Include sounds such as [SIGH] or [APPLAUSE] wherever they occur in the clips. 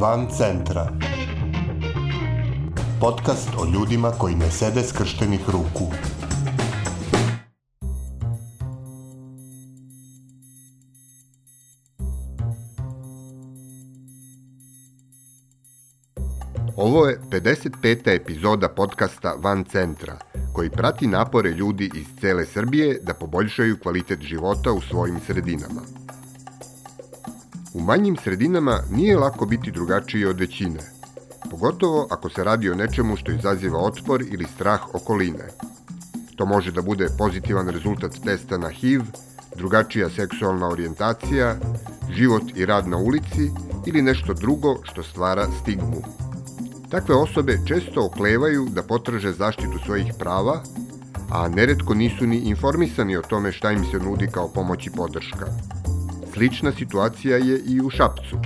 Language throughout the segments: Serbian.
Van centra. Podcast o ljudima koji ne sede skrštenih ruku. Ovo je 55. epizoda podcasta Van centra, koji prati napore ljudi iz cele Srbije da poboljšaju kvalitet života u svojim sredinama. U manjim sredinama nije lako biti drugačiji od većine, pogotovo ako se radi o nečemu što izaziva otpor ili strah okoline. To može da bude pozitivan rezultat testa na HIV, drugačija seksualna orijentacija, život i rad na ulici ili nešto drugo što stvara stigmu. Takve osobe često oklevaju da potraže zaštitu svojih prava, a neretko nisu ni informisani o tome šta im se nudi kao pomoć i podrška. Slična situacija je i u Šapcu.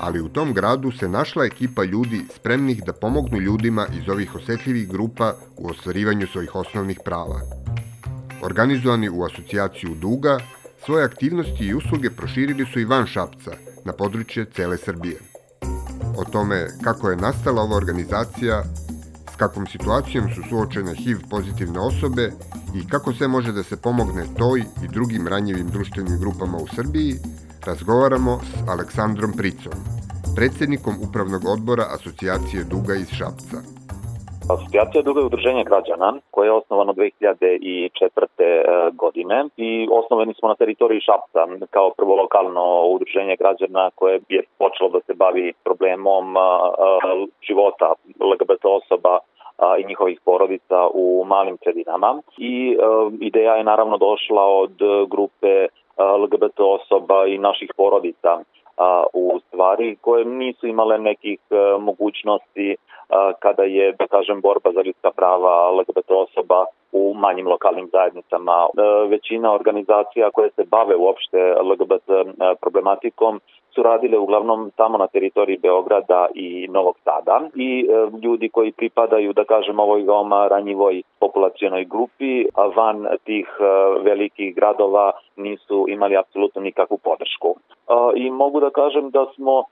Ali u tom gradu se našla ekipa ljudi spremnih da pomognu ljudima iz ovih osetljivih grupa u ostvarivanju svojih osnovnih prava. Organizovani u asocijaciju Duga, svoje aktivnosti i usluge proširili su i van Šapca, na područje cele Srbije. O tome kako je nastala ova organizacija s kakvom situacijom su suočene HIV pozitivne osobe i kako sve može da se pomogne toj i drugim ranjivim društvenim grupama u Srbiji, razgovaramo s Aleksandrom Pricom, predsednikom Upravnog odbora Asocijacije Duga iz Šapca. Asocijacija Druga je udruženje građana koje je osnovano 2004. E, godine i osnovani smo na teritoriji Šapca kao prvo lokalno udruženje građana koje je počelo da se bavi problemom e, života LGBT osoba i njihovih porodica u malim sredinama i e, ideja je naravno došla od grupe LGBT osoba i naših porodica a, u stvari koje nisu imale nekih e, mogućnosti kada je, da kažem, borba za ljudska prava LGBT osoba u manjim lokalnim zajednicama. E, većina organizacija koje se bave uopšte LGBT e, problematikom su radile uglavnom samo na teritoriji Beograda i Novog Sada i e, ljudi koji pripadaju, da kažem, ovoj veoma ranjivoj populacijonoj grupi van tih velikih gradova nisu imali apsolutno nikakvu podršku. I mogu da kažem da smo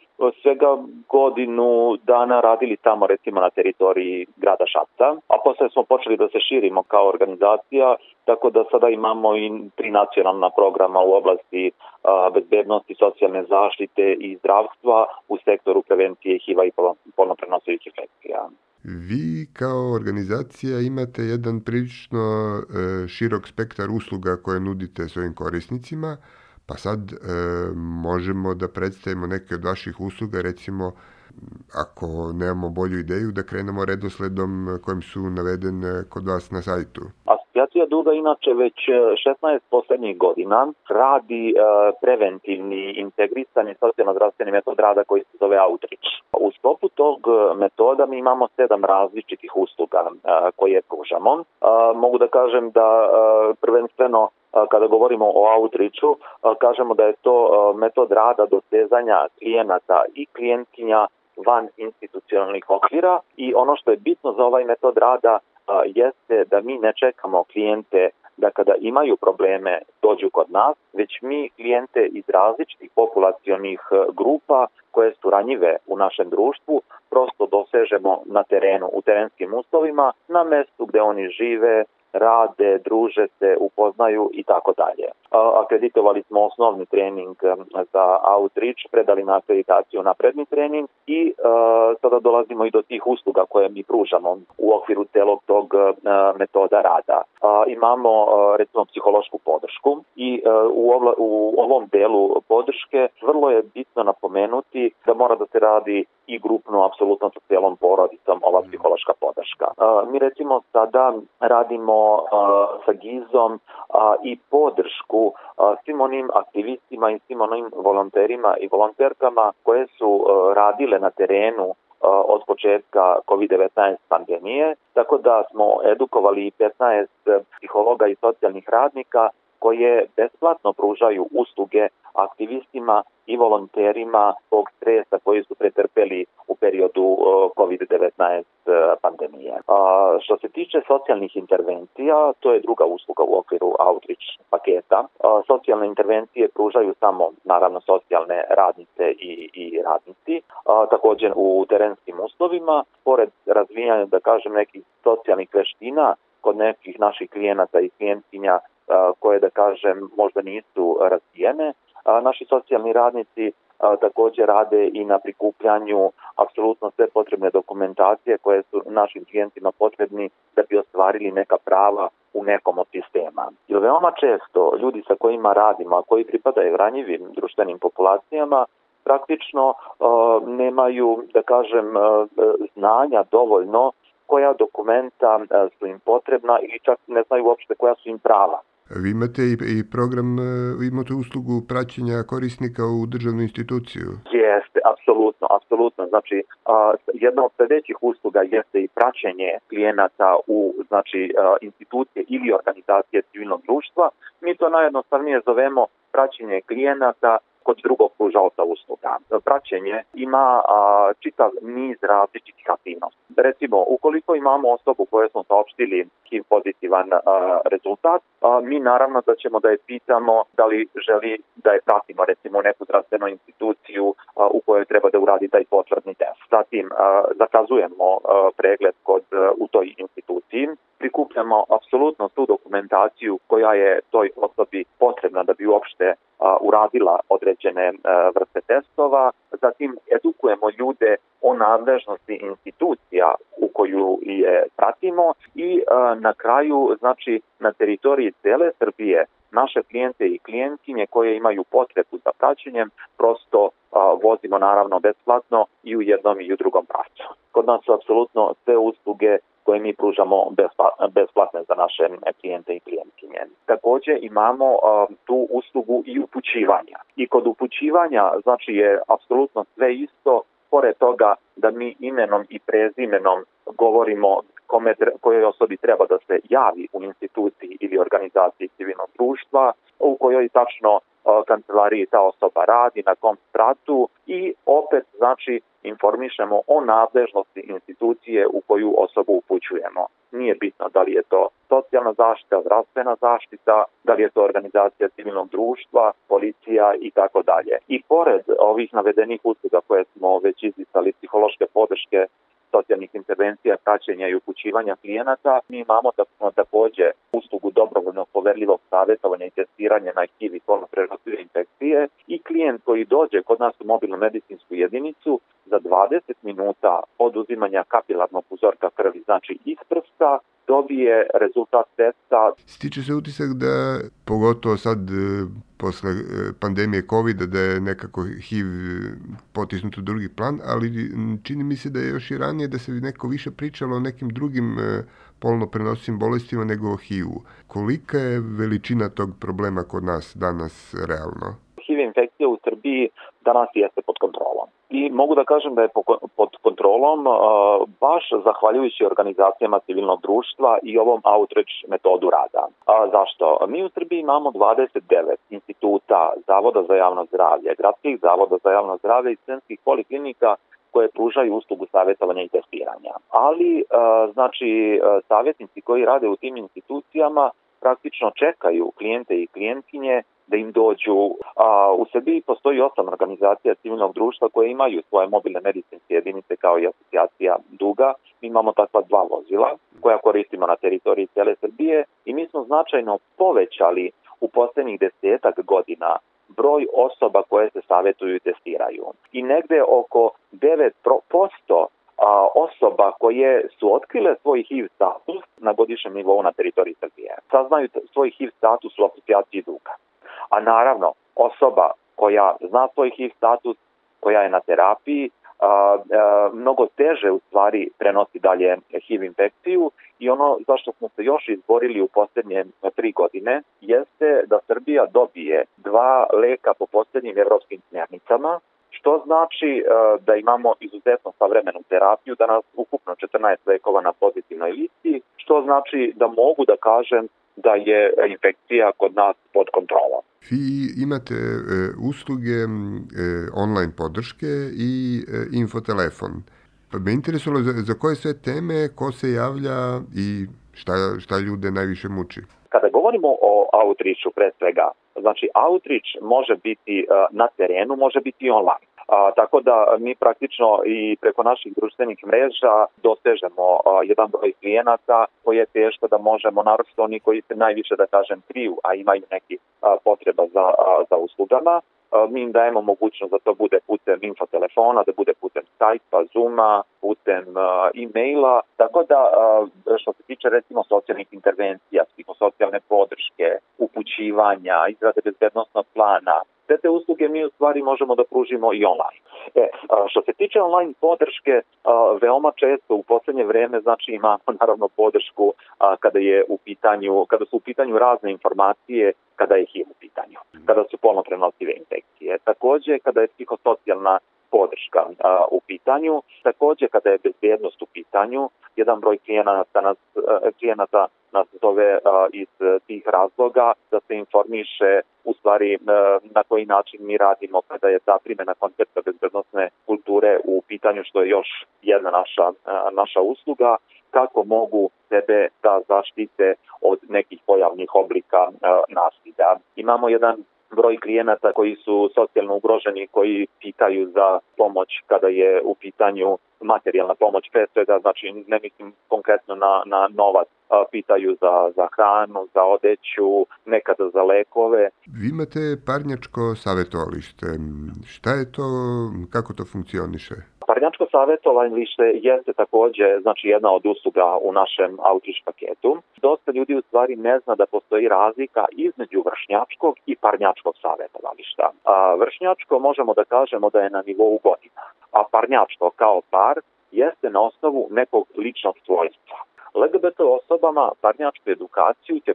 svega godinu dana radili tamo recimo na teritoriji grada Šapca, a posle smo počeli da se širimo kao organizacija, tako da sada imamo i tri nacionalna programa u oblasti bezbednosti, socijalne zaštite i zdravstva u sektoru prevencije HIV-a i polno prenosivih infekcija. Vi kao organizacija imate jedan prilično e, širok spektar usluga koje nudite svojim korisnicima, pa sad e, možemo da predstavimo neke od vaših usluga, recimo ako nemamo bolju ideju, da krenemo redosledom kojim su naveden kod vas na sajtu. Asocijacija Duga inače već 16 e, poslednjih godina radi e, preventivni integrisani socijalno-zdravstveni metod rada koji se zove Outreach. U sklopu tog e, metoda mi imamo sedam različitih usluga koje pružamo. Mogu da kažem da prvenstveno kada govorimo o outreachu, kažemo da je to metod rada dosezanja klijenata i klijentkinja van institucionalnih okvira i ono što je bitno za ovaj metod rada a, jeste da mi ne čekamo klijente da kada imaju probleme dođu kod nas, već mi klijente iz različitih populacionih e, grupa koje su ranjive u našem društvu prosto dosežemo na terenu, u terenskim uslovima, na mestu gde oni žive, rade, druže se, upoznaju i tako dalje. Akreditovali smo osnovni trening za outreach, predali na akreditaciju napredni trening i uh, sada dolazimo i do tih usluga koje mi pružamo u okviru celog tog e, metoda rada. imamo e, recimo psihološku podršku i u ovom delu podrške vrlo je bitno napomenuti da mora da se radi i grupno, apsolutno sa cijelom porodicom ova mhm. psihološka podrška. Mi recimo sada radimo sa gizom i podršku svim onim aktivistima i svim onim volonterima i volonterkama koje su radile na terenu od početka COVID-19 pandemije, tako da smo edukovali 15 psihologa i socijalnih radnika koje besplatno pružaju usluge aktivistima i volonterima tog stresa koji su pretrpeli u periodu COVID-19 e, pandemije. A, što se tiče socijalnih intervencija, to je druga usluga u okviru outreach paketa. A, socijalne intervencije pružaju samo, naravno, socijalne radnice i, i radnici. A, takođe, u terenskim uslovima, pored razvijanja, da kažem, nekih socijalnih veština, kod nekih naših klijenata i klijentinja koje, da kažem, možda nisu razvijene. Naši socijalni radnici takođe rade i na prikupljanju apsolutno sve potrebne dokumentacije koje su našim klijentima potrebni da bi ostvarili neka prava u nekom od sistema. Jer veoma često ljudi sa kojima radimo, a koji pripadaju ranjivim društvenim populacijama, praktično nemaju, da kažem, znanja dovoljno koja dokumenta su im potrebna ili čak ne znaju uopšte koja su im prava. Vi imate i program, e, imate uslugu praćenja korisnika u državnu instituciju. Jeste, apsolutno, apsolutno. Znači, jedna od sledećih usluga jeste i praćenje klijenata u znači, institucije ili organizacije civilnog društva. Mi to najjednostavnije zovemo praćenje klijenata kod drugog pružalca usluga. Praćenje ima a, čitav niz različitih aktivnosti. Recimo, ukoliko imamo osobu koju smo saopštili kim pozitivan a, rezultat, a, mi naravno da ćemo da je pitamo da li želi da je pratimo recimo neku zdravstvenu instituciju a, u kojoj treba da uradi taj potvrdni test. Zatim, a, zakazujemo a, pregled kod, a, u toj instituciji, prikupljamo apsolutno tu dokumentaciju koja je toj osobi potrebna da bi uopšte uradila određene e, vrste testova. Zatim edukujemo ljude o nadležnosti institucija u koju je pratimo i e, na kraju, znači na teritoriji cele Srbije naše klijente i klijentkinje koje imaju potrebu za praćenjem prosto vozimo naravno besplatno i u jednom i u drugom pravcu. Kod nas su apsolutno sve usluge koje mi pružamo besplatne za naše klijente i klijentkinje. Takođe imamo tu uslugu i upućivanja. I kod upućivanja znači je apsolutno sve isto, pored toga da mi imenom i prezimenom govorimo kome, kojoj osobi treba da se javi u instituciji ili organizaciji civilnog društva, u kojoj tačno e, kancelariji ta osoba radi, na kom stratu i opet znači informišemo o nadležnosti institucije u koju osobu upućujemo. Nije bitno da li je to socijalna zaštita, zdravstvena zaštita, da li je to organizacija civilnog društva, policija i tako dalje. I pored ovih navedenih usluga koje smo već izlistali psihološke podrške socijalnih intervencija, praćenja i upućivanja klijenata. Mi imamo takođe uslugu dobrovoljnog poverljivog savjetovanja i testiranja na HIV i polno prerazive infekcije i klijent koji dođe kod nas u mobilnu medicinsku jedinicu za 20 minuta od uzimanja kapilarnog uzorka krvi, znači iz prsta, dobije rezultat testa. Stiče se utisak da, pogotovo sad e, posle e, pandemije covid da je nekako HIV e, potisnut u drugi plan, ali čini mi se da je još i ranije da se neko više pričalo o nekim drugim polno prenosivim bolestima nego o HIV-u. Kolika je veličina tog problema kod nas danas realno? infekcija u Srbiji danas jeste pod kontrolom. I mogu da kažem da je pod kontrolom baš zahvaljujući organizacijama civilnog društva i ovom outreach metodu rada. A zašto? Mi u Srbiji imamo 29 instituta, zavoda za javno zdravlje, gradskih zavoda za javno zdravlje i studentskih poliklinika koje pružaju uslugu savjetovanja i testiranja. Ali, znači, savjetnici koji rade u tim institucijama praktično čekaju klijente i klijentkinje da im dođu. A, u Srbiji postoji osam organizacija civilnog društva koje imaju svoje mobilne medicinske jedinice kao i asocijacija Duga. Mi imamo takva dva vozila koja koristimo na teritoriji cele Srbije i mi smo značajno povećali u poslednjih desetak godina broj osoba koje se savetuju i testiraju. I negde oko 9% osoba koje su otkrile svoj HIV status na godišnjem nivou na teritoriji Srbije. Saznaju svoj HIV status u asocijaciji duga. A naravno, osoba koja zna svoj HIV status, koja je na terapiji, a, a, mnogo teže u stvari prenosi dalje HIV infekciju i ono što smo se još izborili u posljednje tri godine jeste da Srbija dobije dva leka po posljednjim evropskim smernicama, što znači a, da imamo izuzetno savremenu terapiju, da nas ukupno 14 lekova na pozitivnoj listi, što znači da mogu da kažem da je infekcija kod nas pod kontrolom. Vi imate e, usluge e, online podrške i e, infotelefon. Pa me interesovalo za, za koje sve teme, ko se javlja i šta, šta ljude najviše muči? Kada govorimo o outreachu pre svega, znači outreach može biti e, na terenu, može biti online. A, tako da mi praktično i preko naših društvenih mreža dosežemo a, jedan broj klijenata koje je teško da možemo, naročito oni koji se najviše, da kažem, kriju, a imaju neki a, potreba za, a, za uslugama. A, mi im dajemo mogućnost da to bude putem infotelefona, da bude putem Skype-a, Zoom-a, putem e-maila. Tako da, a, što se tiče recimo socijalnih intervencija, psihosocijalne podrške, upućivanja, izrade bezbednostnog plana, Te te usluge mi u stvari možemo da pružimo i online. E, što se tiče online podrške, veoma često u poslednje vreme znači imamo [LAUGHS] naravno podršku kada je u pitanju, kada su u pitanju razne informacije kada je HIV u pitanju, mhm. kada su polno prenosive infekcije. Takođe, kada je psihosocijalna podrška a, u pitanju. Takođe, kada je bezbednost u pitanju, jedan broj klijenata nas, e, klijenata nas zove a, iz tih razloga da se informiše u stvari e, na koji način mi radimo kada je ta primjena koncepta bezbednostne kulture u pitanju što je još jedna naša, e, naša usluga kako mogu sebe da zaštite od nekih pojavnih oblika nasilja. Imamo jedan broj klijenata koji su socijalno ugroženi, koji pitaju za pomoć kada je u pitanju materijalna pomoć pre svega, znači ne mislim konkretno na, na novac, pitaju za, za hranu, za odeću, nekada za lekove. Vi imate parnjačko savjetovalište. Šta je to, kako to funkcioniše? Parnjačko savjetovalište jeste takođe znači, jedna od usluga u našem outreach paketu. Dosta ljudi u stvari ne zna da postoji razlika između vršnjačkog i parnjačkog savjetovališta. A, vršnjačko možemo da kažemo da je na nivou godina, a parnjačko kao par jeste na osnovu nekog ličnog svojstva. LGBT osobama parnjačku edukaciju će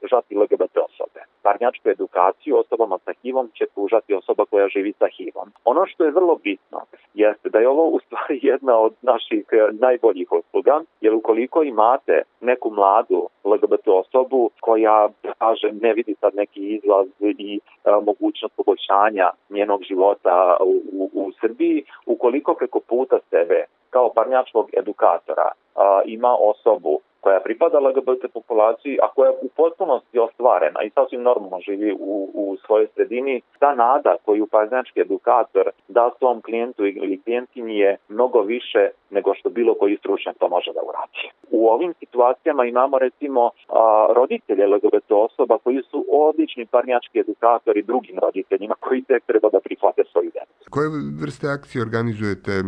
pružati LGBT osobe. Parnjačku edukaciju osobama sa HIV-om će pružati osoba koja živi sa HIV-om. Ono što je vrlo bitno, jeste da je ovo u stvari [LAUGHS] jedna od naših eh, najboljih usluga, jer ukoliko imate neku mladu LGBT osobu koja, da ne vidi sad neki izlaz i a, eh, mogućnost poboljšanja njenog života u, u, u Srbiji, ukoliko preko puta sebe kao parnjačkog edukatora a, eh, ima osobu koja pripada LGBT populaciji, a koja je u potpunosti ostvarena i sasvim normalno živi u, u svojoj sredini, ta nada koju pažnjački edukator da svom klijentu ili klijentkinji je mnogo više nego što bilo koji stručnjak to može da uradi. U ovim situacijama imamo recimo a, roditelje LGBT osoba koji su odlični parnjački edukatori drugim roditeljima koji tek treba da prihvate svoju decu. Koje vrste akcije organizujete e,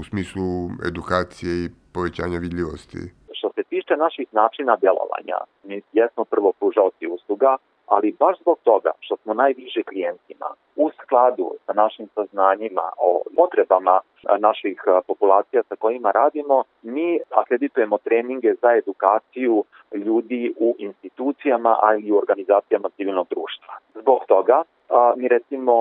u smislu edukacije i povećanja vidljivosti? tiče naših načina djelovanja, mi jesmo prvo pružalci usluga, ali baš zbog toga što smo najviše klijentima u skladu sa našim saznanjima o potrebama naših populacija sa kojima radimo, mi akreditujemo treninge za edukaciju ljudi u institucijama, a i u organizacijama civilnog društva. Zbog toga mi recimo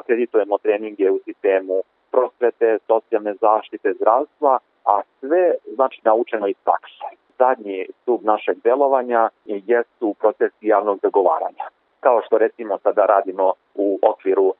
akreditujemo treninge u sistemu prosvete, socijalne zaštite, zdravstva, a sve znači naučeno iz prakse zadnji stup našeg delovanja jesu procesi javnog zagovaranja kao što recimo sada radimo u okviru uh,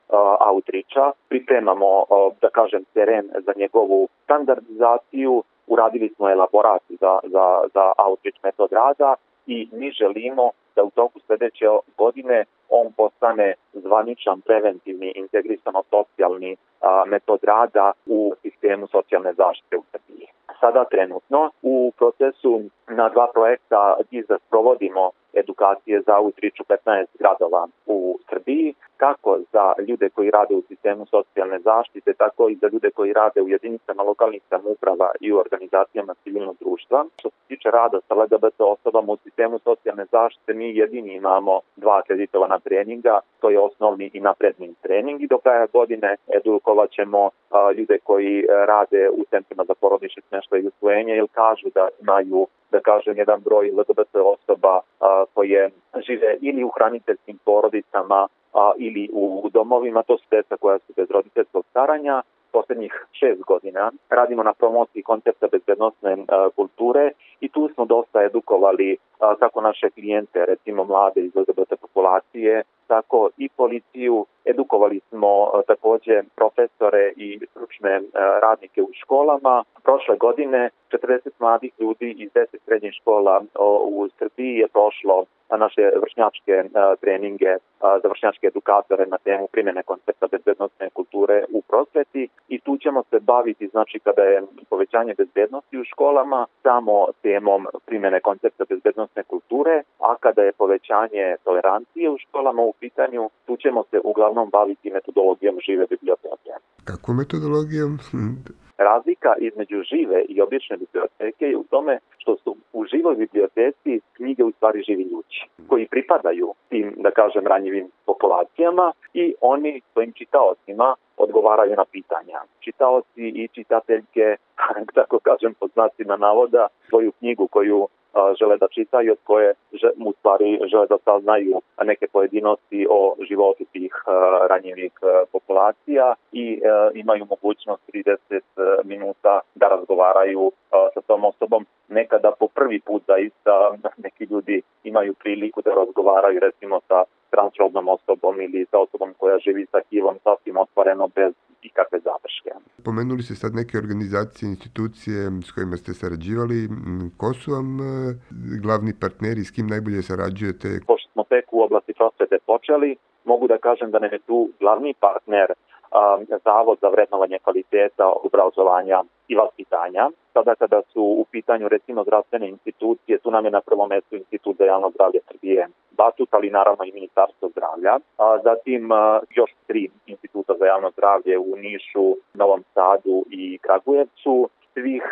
Autriča, pripremamo, uh, da kažem, teren za njegovu standardizaciju, uradili smo elaborat za, za, za Autrič metod rada i mi želimo da u toku sledeće godine on postane zvaničan preventivni integrisano socijalni a, metod rada u sistemu socijalne zaštite u Srbiji sada trenutno u procesu na dva projekta GIZA provodimo edukacije za ovu priču 15 gradova u Srbiji, kako za ljude koji rade u sistemu socijalne zaštite, tako i za ljude koji rade u jedinicama lokalnih samouprava i u organizacijama civilnog društva. Što se tiče rada sa LGBT osobama u sistemu socijalne zaštite, mi jedini imamo dva akreditovana treninga, to je osnovni i napredni trening i do kraja godine edukovaćemo ljude koji e, rade u centrima za porodične smeštaje i usvojenje, jer kažu da imaju da kažem, jedan broj LGBT osoba koje žive ili u hraniteljskim porodicama a, ili u domovima, to su deca koja su bez roditeljskog staranja, poslednjih šest godina. Radimo na promociji koncepta bezbednostne kulture i tu smo dosta edukovali kako naše klijente, recimo mlade iz LGBT populacije, tako i policiju. Edukovali smo takođe profesore i stručne radnike u školama. Prošle godine 40 mladih ljudi iz 10 srednjih škola u Srbiji je prošlo naše vršnjačke treninge za vršnjačke edukatore na temu primjene koncepta bezbednostne kulture u prosveti i tu ćemo se baviti, znači kada je povećanje bezbednosti u školama, samo temom primjene koncepta bezbednostne dodatne kulture, a kada je povećanje tolerancije u školama u pitanju, tu ćemo se uglavnom baviti metodologijom žive biblioteke. Kako metodologijom? [LAUGHS] Razlika između žive i obične biblioteke je u tome što su u živoj biblioteci knjige u stvari živi ljudi koji pripadaju tim, da kažem, ranjivim populacijama i oni svojim čitaocima odgovaraju na pitanja. Čitaoci i čitateljke, [LAUGHS] da tako kažem pod znacima navoda, svoju knjigu koju žele da čitaju, od koje mu u stvari žele da saznaju neke pojedinosti o životu tih ranjivih populacija i imaju mogućnost 30 minuta da razgovaraju sa tom osobom. Nekada po prvi put zaista neki ljudi imaju priliku da razgovaraju recimo sa transrodnom osobom ili sa osobom koja živi sa HIV-om sasvim ostvareno bez ikakve zadrške. Pomenuli ste sad neke organizacije, institucije s kojima ste sarađivali. Mm, ko su vam e, glavni partneri, s kim najbolje sarađujete? Pošto smo tek u oblasti prosvete počeli, mogu da kažem da nam je tu glavni partner Zavod za vrednovanje kvaliteta obrazovanja i vaspitanja. Sada kada su u pitanju recimo zdravstvene institucije, tu nam je na prvom mestu Institut za javno zdravlje Srbije statut, ali naravno i Ministarstvo zdravlja. A, zatim još tri instituta za javno zdravlje u Nišu, Novom Sadu i Kragujevcu svih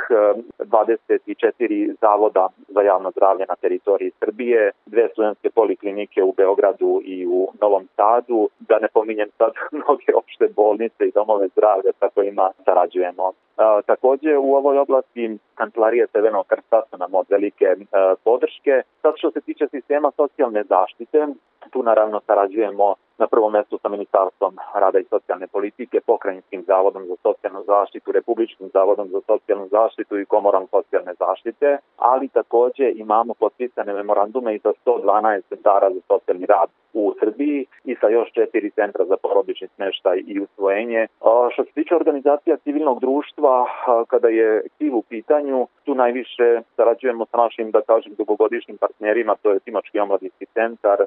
24 eh, zavoda za javno zdravlje na teritoriji Srbije, dve studentske poliklinike u Beogradu i u Novom Sadu, da ne pominjem sad [LAUGHS] mnoge opšte bolnice i domove zdravlja sa kojima sarađujemo. Eh, takođe u ovoj oblasti Kancelarije Crvenog krsta su nam od velike eh, podrške. Sad što se tiče sistema socijalne zaštite, tu naravno sarađujemo na prvom mestu sa Ministarstvom rada i socijalne politike, Pokrajinskim zavodom za socijalnu zaštitu, Republičkim zavodom za socijalnu zaštitu i Komorom socijalne zaštite, ali takođe imamo potpisane memorandume i za 112 centara za socijalni rad u Srbiji sa još četiri centra za porodični smeštaj i usvojenje. A što se tiče organizacija civilnog društva, kada je KIV u pitanju, tu najviše sarađujemo sa našim, da kažem, dugogodišnjim partnerima, to je Timački omladinski centar,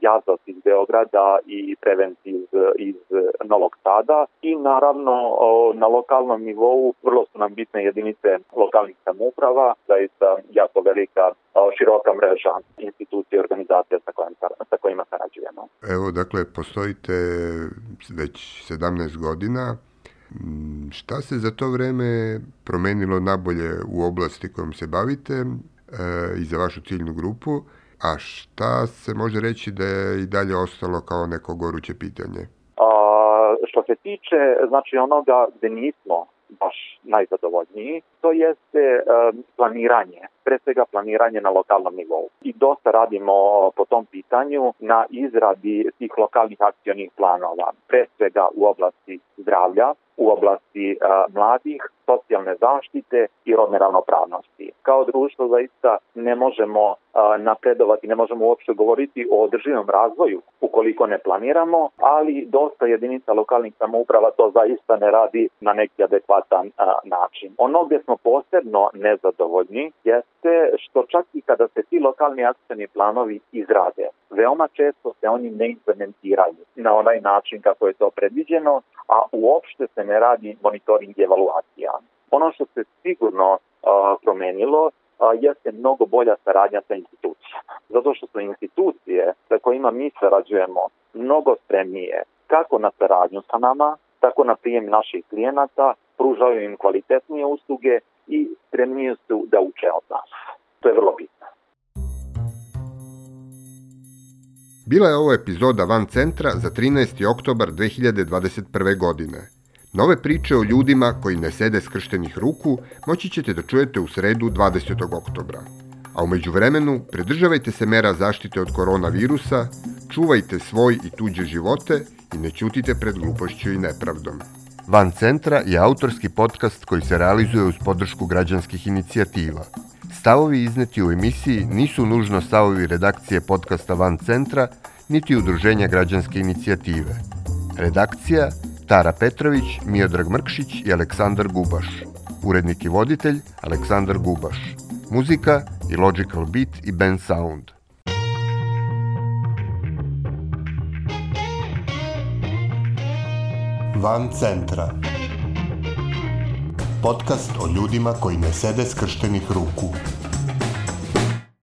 Jazos iz Beograda i Prevent iz, iz Novog Sada i naravno na lokalnom nivou vrlo su nam bitne jedinice lokalnih samouprava, zaista jako velika široka mreža institucija i organizacija sa, kojim, sa kojima sarađujemo. Evo, dakle, postojite već 17 godina. Mm, šta se za to vreme promenilo nabolje u oblasti kojom se bavite e, i za vašu ciljnu grupu, a šta se može reći da je i dalje ostalo kao neko goruće pitanje? A, što se tiče znači onoga gde nismo baš najzadovoljniji, to jeste planiranje, pre svega planiranje na lokalnom nivou. I dosta radimo po tom pitanju na izradi tih lokalnih akcionih planova, pre svega u oblasti zdravlja, u oblasti mladih, socijalne zaštite i rodne ravnopravnosti. Kao društvo zaista ne možemo napredovati, ne možemo uopšte govoriti o održivom razvoju ukoliko ne planiramo, ali dosta jedinica lokalnih samouprava to zaista ne radi na neki adekvatan način. Ono gdje smo posebno nezadovoljni jeste što čak i kada se ti lokalni akcijni planovi izrade, veoma često se oni ne implementiraju na onaj način kako je to predviđeno, a uopšte se ne radi monitoring i evaluacija. Ono što se sigurno a, promenilo a, jeste mnogo bolja saradnja sa institucijama. Zato što su institucije sa kojima mi sarađujemo mnogo spremnije kako na saradnju sa nama, tako na prijem naših klijenata, pružaju im kvalitetnije usluge i spremnije su da uče od nas. To je vrlo bitno. Bila je ovo epizoda Van Centra za 13. oktobar 2021. godine – Nove priče o ljudima koji ne sede skrštenih ruku moći ćete da čujete u sredu 20. oktobra. A umeđu vremenu, predržavajte se mera zaštite od koronavirusa, čuvajte svoj i tuđe živote i ne ćutite pred glupošću i nepravdom. Van centra je autorski podcast koji se realizuje uz podršku građanskih inicijativa. Stavovi izneti u emisiji nisu nužno stavovi redakcije podcasta Van centra, niti udruženja građanske inicijative. Redakcija Tara Petrović, Miodrag Mrkšić i Aleksandar Gubaš. Urednik i voditelj Aleksandar Gubaš. Muzika i Logical Beat i Ben Sound. Van centra. Podcast o ljudima koji ne sede skrštenih ruku.